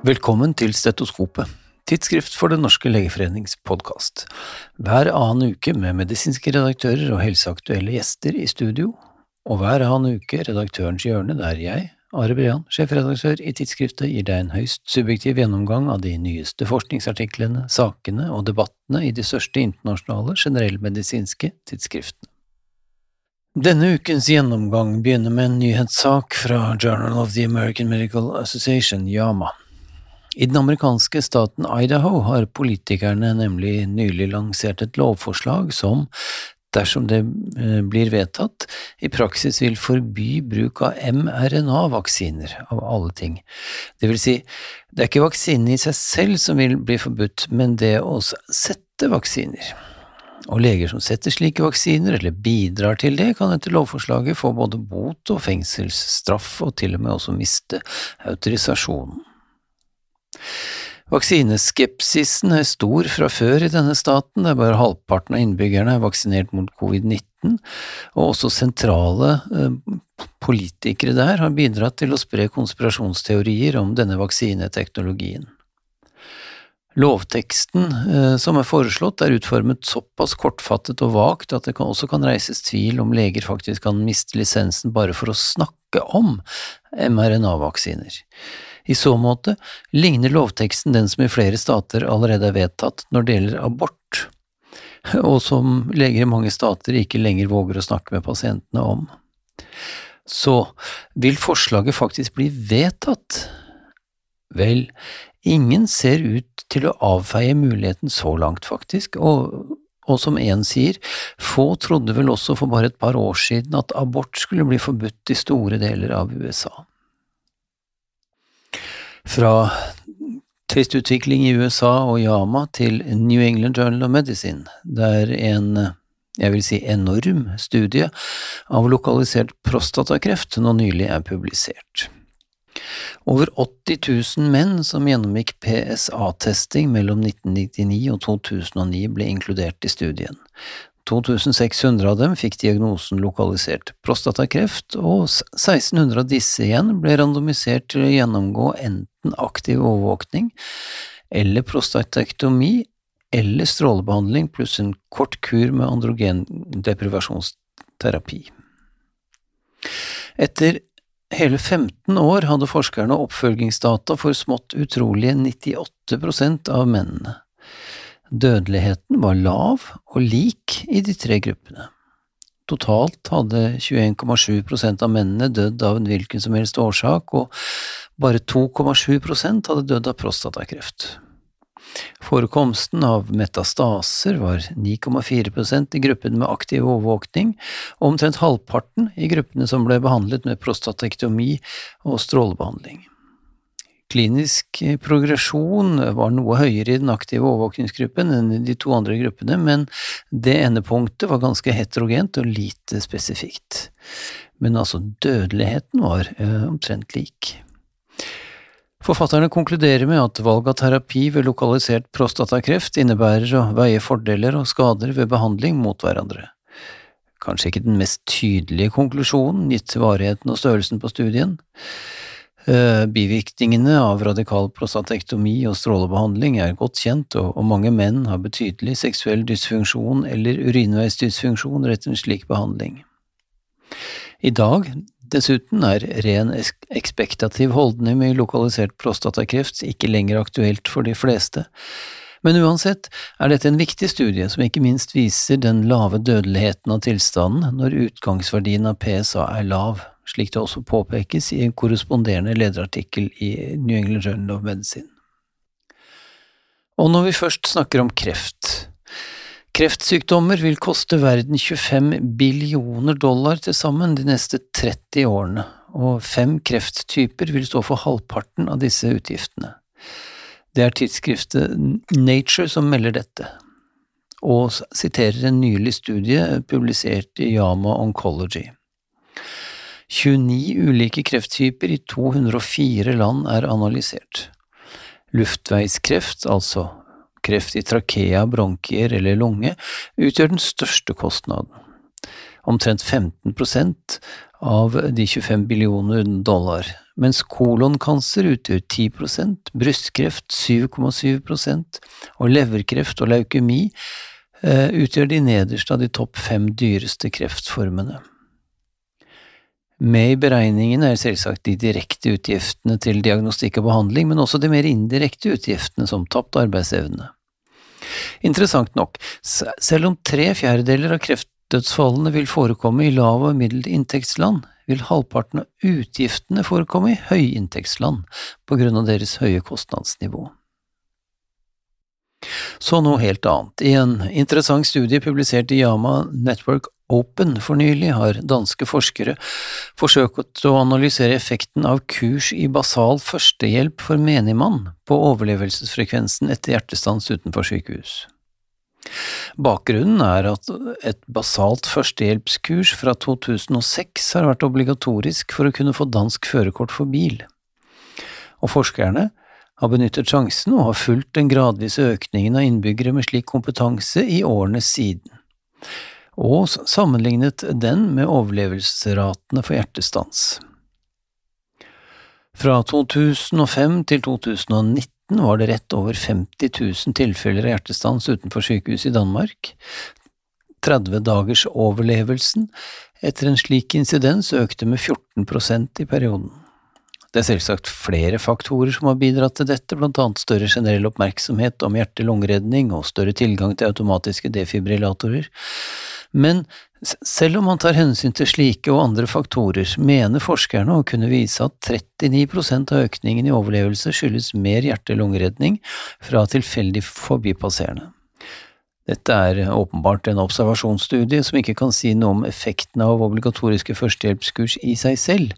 Velkommen til Stetoskopet, tidsskrift for Den norske legeforenings podkast. Hver annen uke med medisinske redaktører og helseaktuelle gjester i studio, og hver annen uke Redaktørens hjørne, der jeg, Are Brean, sjefredaktør i tidsskriftet, gir deg en høyst subjektiv gjennomgang av de nyeste forskningsartiklene, sakene og debattene i de største internasjonale generellmedisinske tidsskriftene. Denne ukens gjennomgang begynner med en nyhetssak fra Journal of the American Medical Association, YAMA. I den amerikanske staten Idaho har politikerne nemlig nylig lansert et lovforslag som, dersom det eh, blir vedtatt, i praksis vil forby bruk av mRNA-vaksiner, av alle ting. Det vil si, det er ikke vaksinene i seg selv som vil bli forbudt, men det å sette vaksiner. Og leger som setter slike vaksiner, eller bidrar til det, kan etter lovforslaget få både bot og fengselsstraff, og til og med også miste autorisasjonen. Vaksineskepsisen er stor fra før i denne staten, der bare halvparten av innbyggerne er vaksinert mot covid-19, og også sentrale eh, politikere der har bidratt til å spre konspirasjonsteorier om denne vaksineteknologien. Lovteksten eh, som er foreslått er utformet såpass kortfattet og vagt at det også kan reises tvil om leger faktisk kan miste lisensen bare for å snakke om mRNA-vaksiner. I så måte ligner lovteksten den som i flere stater allerede er vedtatt når det gjelder abort, og som leger i mange stater ikke lenger våger å snakke med pasientene om. Så vil forslaget faktisk bli vedtatt? Vel, ingen ser ut til å avfeie muligheten så langt, faktisk, og, og som én sier, få trodde vel også for bare et par år siden at abort skulle bli forbudt i store deler av USA. Fra testutvikling i USA og Yama til New England Journal of Medicine, der en jeg vil si enorm studie av lokalisert prostatakreft nå nylig er publisert. Over 80 000 menn som gjennomgikk PSA-testing mellom 1999 og 2009 ble inkludert i studien. 2600 av dem fikk diagnosen lokalisert prostatakreft, og 1600 av disse igjen ble randomisert til å gjennomgå enten aktiv overvåkning eller prostatektomi eller strålebehandling pluss en kort kur med androgendeprivasjonsterapi. Etter hele 15 år hadde forskerne oppfølgingsdata for smått utrolige 98% av mennene. Dødeligheten var lav og lik i de tre gruppene. Totalt hadde 21,7% av mennene dødd av en hvilken som helst årsak, og bare 2,7% hadde dødd av prostatakreft. Forekomsten av metastaser var 9,4% i gruppen med aktiv overvåkning, og omtrent halvparten i gruppene som ble behandlet med prostatektomi og strålebehandling. Klinisk progresjon var noe høyere i den aktive overvåkningsgruppen enn i de to andre gruppene, men det endepunktet var ganske heterogent og lite spesifikt. Men altså, dødeligheten var eh, omtrent lik. Forfatterne konkluderer med at valg av terapi ved lokalisert prostatakreft innebærer å veie fordeler og skader ved behandling mot hverandre. Kanskje ikke den mest tydelige konklusjonen, gitt varigheten og størrelsen på studien. Eh, bivirkningene av radikal prostatektomi og strålebehandling er godt kjent, og mange menn har betydelig seksuell dysfunksjon eller urinveisdysfunksjon etter en slik behandling. I dag, dessuten, er ren ekspektativ holdning med lokalisert prostatakreft ikke lenger aktuelt for de fleste, men uansett er dette en viktig studie som ikke minst viser den lave dødeligheten av tilstanden når utgangsverdien av PSA er lav slik det også påpekes i en korresponderende lederartikkel i New England Journal of Medicine. Og når vi først snakker om kreft Kreftsykdommer vil koste verden 25 billioner dollar til sammen de neste 30 årene, og fem krefttyper vil stå for halvparten av disse utgiftene. Det er tidsskriftet Nature som melder dette, og siterer en nylig studie publisert i Yama Oncology. 29 ulike krefttyper i 204 land er analysert. Luftveiskreft, altså kreft i trakea, bronkier eller lunge, utgjør den største kostnaden. Omtrent 15% av de 25 billioner dollar, mens kolonkancer utgjør 10% brystkreft 7,7% og leverkreft og leukemi eh, utgjør de nederste av de topp fem dyreste kreftformene. Med i beregningen er selvsagt de direkte utgiftene til diagnostikk og behandling, men også de mer indirekte utgiftene som tapt arbeidsevne. Interessant nok, selv om tre fjerdedeler av kreftdødsfallene vil forekomme i lav- og middelinntektsland, vil halvparten av utgiftene forekomme i høyinntektsland på grunn av deres høye kostnadsnivå. Så noe helt annet. I en interessant studie publisert i Yama Network Open for nylig har danske forskere forsøkt å analysere effekten av kurs i basal førstehjelp for menigmann på overlevelsesfrekvensen etter hjertestans utenfor sykehus. Bakgrunnen er at et basalt førstehjelpskurs fra 2006 har vært obligatorisk for å kunne få dansk førerkort for bil, og forskerne har benyttet sjansen og har fulgt den gradvise økningen av innbyggere med slik kompetanse i årene siden, og sammenlignet den med overlevelsesratene for hjertestans. Fra 2005 til 2019 var det rett over 50 000 tilfeller av hjertestans utenfor sykehus i Danmark. 30 dagers overlevelsen etter en slik insidens økte med 14% i perioden. Det er selvsagt flere faktorer som har bidratt til dette, blant annet større generell oppmerksomhet om hjerte-lungeredning og større tilgang til automatiske defibrillatorer. Men selv om man tar hensyn til slike og andre faktorer, mener forskerne å kunne vise at 39% av økningen i overlevelse skyldes mer hjerte-lungeredning fra tilfeldig forbipasserende. Dette er åpenbart en observasjonsstudie som ikke kan si noe om effekten av obligatoriske førstehjelpskurs i seg selv,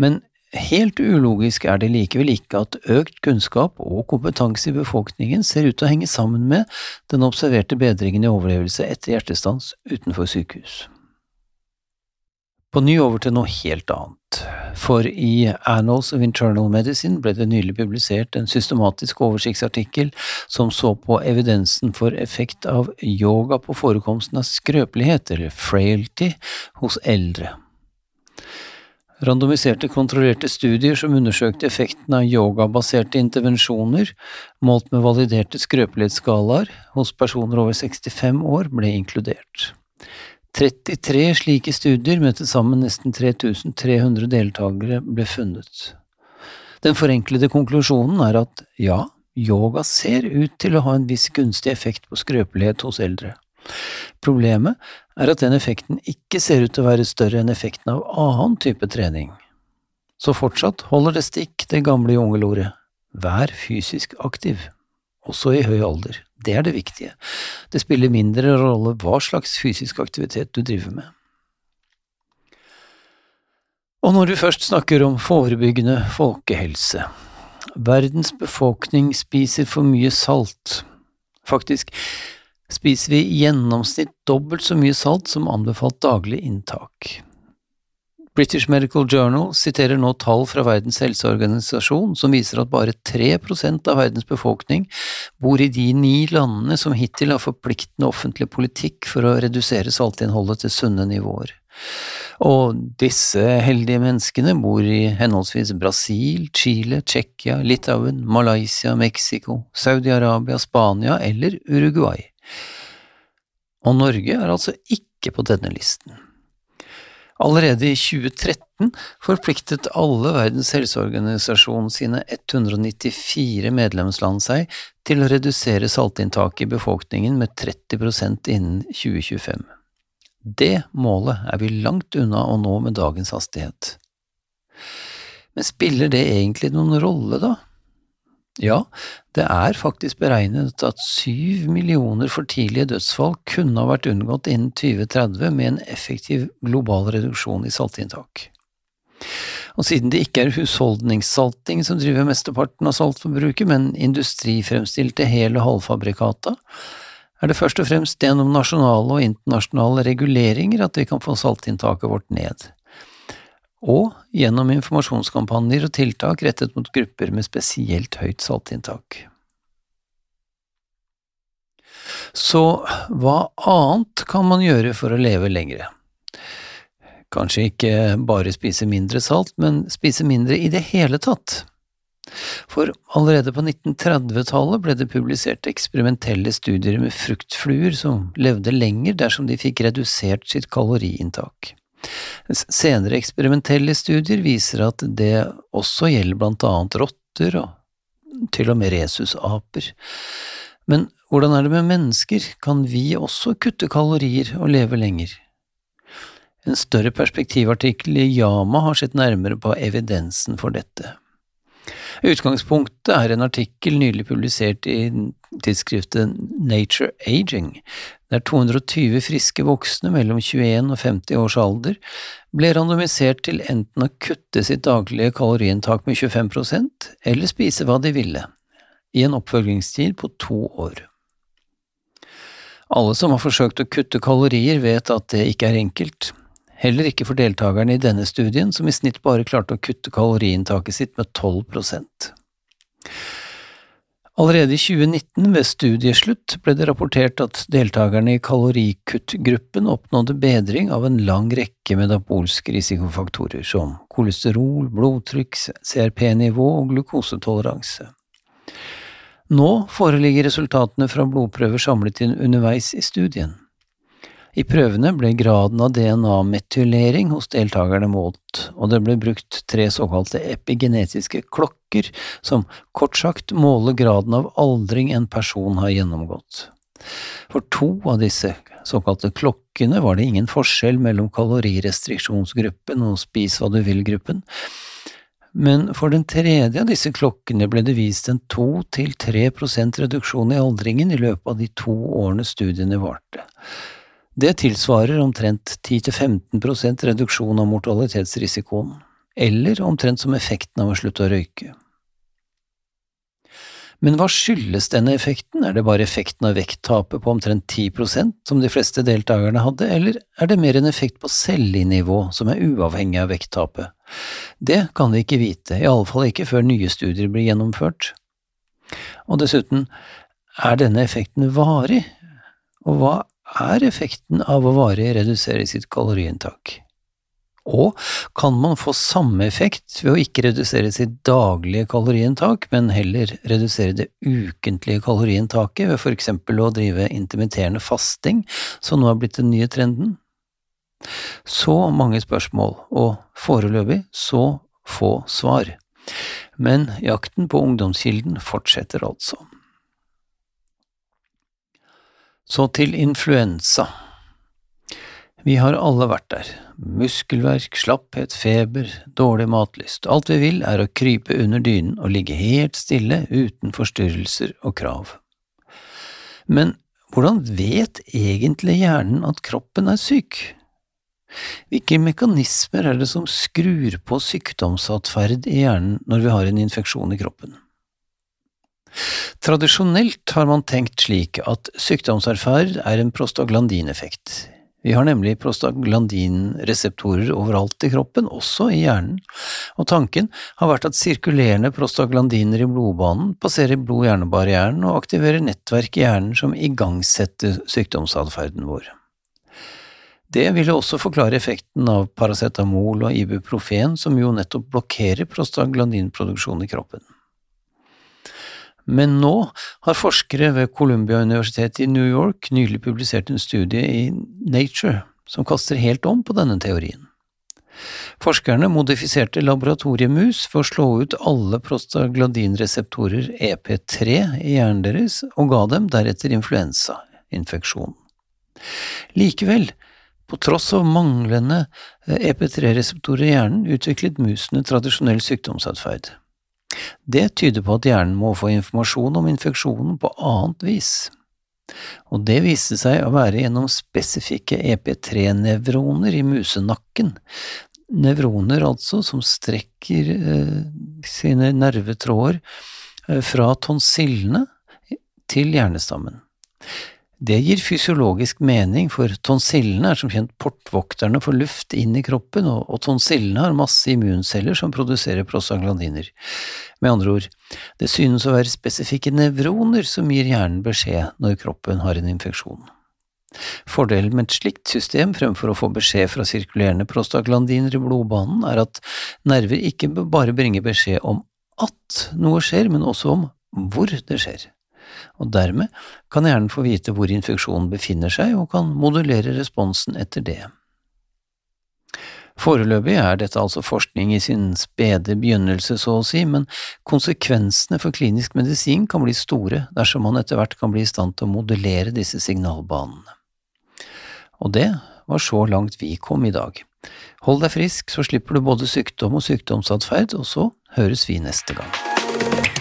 men Helt ulogisk er det likevel ikke at økt kunnskap og kompetanse i befolkningen ser ut til å henge sammen med den observerte bedringen i overlevelse etter hjertestans utenfor sykehus. På ny over til noe helt annet, for i Annals of Internal Medicine ble det nylig publisert en systematisk oversiktsartikkel som så på evidensen for effekt av yoga på forekomsten av skrøpelighet, eller frailty, hos eldre randomiserte kontrollerte studier som undersøkte effekten av yogabaserte intervensjoner, målt med validerte skrøpelighetsskalaer hos personer over 65 år, ble inkludert. 33 slike studier med til sammen nesten 3300 deltakere ble funnet. Den forenklede konklusjonen er at ja, yoga ser ut til å ha en viss gunstig effekt på skrøpelighet hos eldre. Problemet er at den effekten ikke ser ut til å være større enn effekten av annen type trening. Så fortsatt holder det stikk det gamle jungelordet vær fysisk aktiv, også i høy alder. Det er det viktige. Det spiller mindre rolle hva slags fysisk aktivitet du driver med. Og når du først snakker om forebyggende folkehelse, verdens befolkning spiser for mye salt. Faktisk, spiser vi i gjennomsnitt dobbelt så mye salt som anbefalt daglig inntak. British Medical Journal siterer nå tall fra Verdens helseorganisasjon som viser at bare 3% av verdens befolkning bor i de ni landene som hittil har forpliktende offentlig politikk for å redusere saltinnholdet til sunne nivåer. Og disse heldige menneskene bor i henholdsvis Brasil, Chile, Tsjekkia, Litauen, Malaysia, Mexico, Saudi-Arabia, Spania eller Uruguay og Norge er altså ikke på denne listen. Allerede i 2013 forpliktet alle Verdens helseorganisasjon sine 194 medlemsland seg til å redusere saltinntaket i befolkningen med 30% innen 2025. Det målet er vi langt unna å nå med dagens hastighet. Men spiller det egentlig noen rolle, da? Ja, det er faktisk beregnet at syv millioner for tidlige dødsfall kunne ha vært unngått innen 2030 med en effektiv global reduksjon i saltinntak. Og siden det ikke er husholdningssalting som driver mesteparten av saltforbruket, men industrifremstilte hel- og halvfabrikata, er det først og fremst gjennom nasjonale og internasjonale reguleringer at vi kan få saltinntaket vårt ned og gjennom informasjonskampanjer og tiltak rettet mot grupper med spesielt høyt saltinntak. Så hva annet kan man gjøre for å leve lengre? Kanskje ikke bare spise mindre salt, men spise mindre i det hele tatt. For allerede på 1930-tallet ble det publisert eksperimentelle studier med fruktfluer som levde lenger dersom de fikk redusert sitt kaloriinntak. Senere eksperimentelle studier viser at det også gjelder blant annet rotter og til og med rhesusaper. Men hvordan er det med mennesker, kan vi også kutte kalorier og leve lenger? En større perspektivartikkel i Yama har sett nærmere på evidensen for dette. Utgangspunktet er en artikkel nylig publisert i tidsskriftet Nature Aging, der 220 friske voksne mellom 21 og 50 års alder ble randomisert til enten å kutte sitt daglige kaloriinntak med 25% eller spise hva de ville, i en oppfølgingstid på to år. Alle som har forsøkt å kutte kalorier, vet at det ikke er enkelt. Heller ikke for deltakerne i denne studien, som i snitt bare klarte å kutte kaloriinntaket sitt med 12% Allerede i 2019, ved studieslutt, ble det rapportert at deltakerne i kalorikuttgruppen oppnådde bedring av en lang rekke medabolske risikofaktorer, som kolesterol, blodtrykk, CRP-nivå og glukosetoleranse. Nå foreligger resultatene fra blodprøver samlet inn underveis i studien. I prøvene ble graden av DNA-metylering hos deltakerne målt, og det ble brukt tre såkalte epigenetiske klokker, som kort sagt måler graden av aldring en person har gjennomgått. For to av disse såkalte klokkene var det ingen forskjell mellom kalorirestriksjonsgruppen og spis hva du vil-gruppen, men for den tredje av disse klokkene ble det vist en to til tre prosent reduksjon i aldringen i løpet av de to årene studiene varte. Det tilsvarer omtrent 10–15% reduksjon av mortalitetsrisikoen, eller omtrent som effekten av å slutte å røyke. Men hva skyldes denne effekten, er det bare effekten av vekttapet på omtrent 10% som de fleste deltakerne hadde, eller er det mer en effekt på cellenivå som er uavhengig av vekttapet? Det kan vi ikke vite, i alle fall ikke før nye studier blir gjennomført. Og dessuten, er denne effekten varig, og hva er effekten av å varig redusere sitt kaloriinntak? Og kan man få samme effekt ved å ikke redusere sitt daglige kaloriinntak, men heller redusere det ukentlige kaloriinntaket ved for eksempel å drive intermitterende fasting, som nå er blitt den nye trenden? Så mange spørsmål, og foreløpig så få svar. Men jakten på ungdomskilden fortsetter altså. Så til influensa. Vi har alle vært der. Muskelverk, slapphet, feber, dårlig matlyst. Alt vi vil er å krype under dynen og ligge helt stille uten forstyrrelser og krav. Men hvordan vet egentlig hjernen at kroppen er syk? Hvilke mekanismer er det som skrur på sykdomsatferd i hjernen når vi har en infeksjon i kroppen? Tradisjonelt har man tenkt slik at sykdomserferd er en prostaglandineffekt. Vi har nemlig prostaglandinreseptorer overalt i kroppen, også i hjernen, og tanken har vært at sirkulerende prostaglandiner i blodbanen passerer blod-hjernebarrieren og aktiverer nettverk i hjernen som igangsetter sykdomsatferden vår. Det ville også forklare effekten av paracetamol og ibuprofen, som jo nettopp blokkerer prostaglandinproduksjon i kroppen. Men nå har forskere ved Columbia-universitetet i New York nylig publisert en studie i Nature som kaster helt om på denne teorien. Forskerne modifiserte laboratoriemus for å slå ut alle prostagladinreseptorer EP3 i hjernen deres, og ga dem deretter influensainfeksjon. Likevel, på tross av manglende EP3-reseptorer i hjernen, utviklet musene tradisjonell sykdomsatferd. Det tyder på at hjernen må få informasjon om infeksjonen på annet vis. Og det viste seg å være gjennom spesifikke EP3-nevroner i musenakken, nevroner altså som strekker eh, sine nervetråder eh, fra tonsillene til hjernestammen. Det gir fysiologisk mening, for tonsillene er som kjent portvokterne for luft inn i kroppen, og, og tonsillene har masse immunceller som produserer prostaglandiner. Med andre ord, det synes å være spesifikke nevroner som gir hjernen beskjed når kroppen har en infeksjon. Fordelen med et slikt system fremfor å få beskjed fra sirkulerende prostaglandiner i blodbanen, er at nerver ikke bare bringer beskjed om at noe skjer, men også om hvor det skjer. Og dermed kan hjernen få vite hvor infeksjonen befinner seg, og kan modulere responsen etter det. Foreløpig er dette altså forskning i sin spede begynnelse, så å si, men konsekvensene for klinisk medisin kan bli store dersom man etter hvert kan bli i stand til å modellere disse signalbanene. Og det var så langt vi kom i dag. Hold deg frisk, så slipper du både sykdom og sykdomsatferd, og så høres vi neste gang.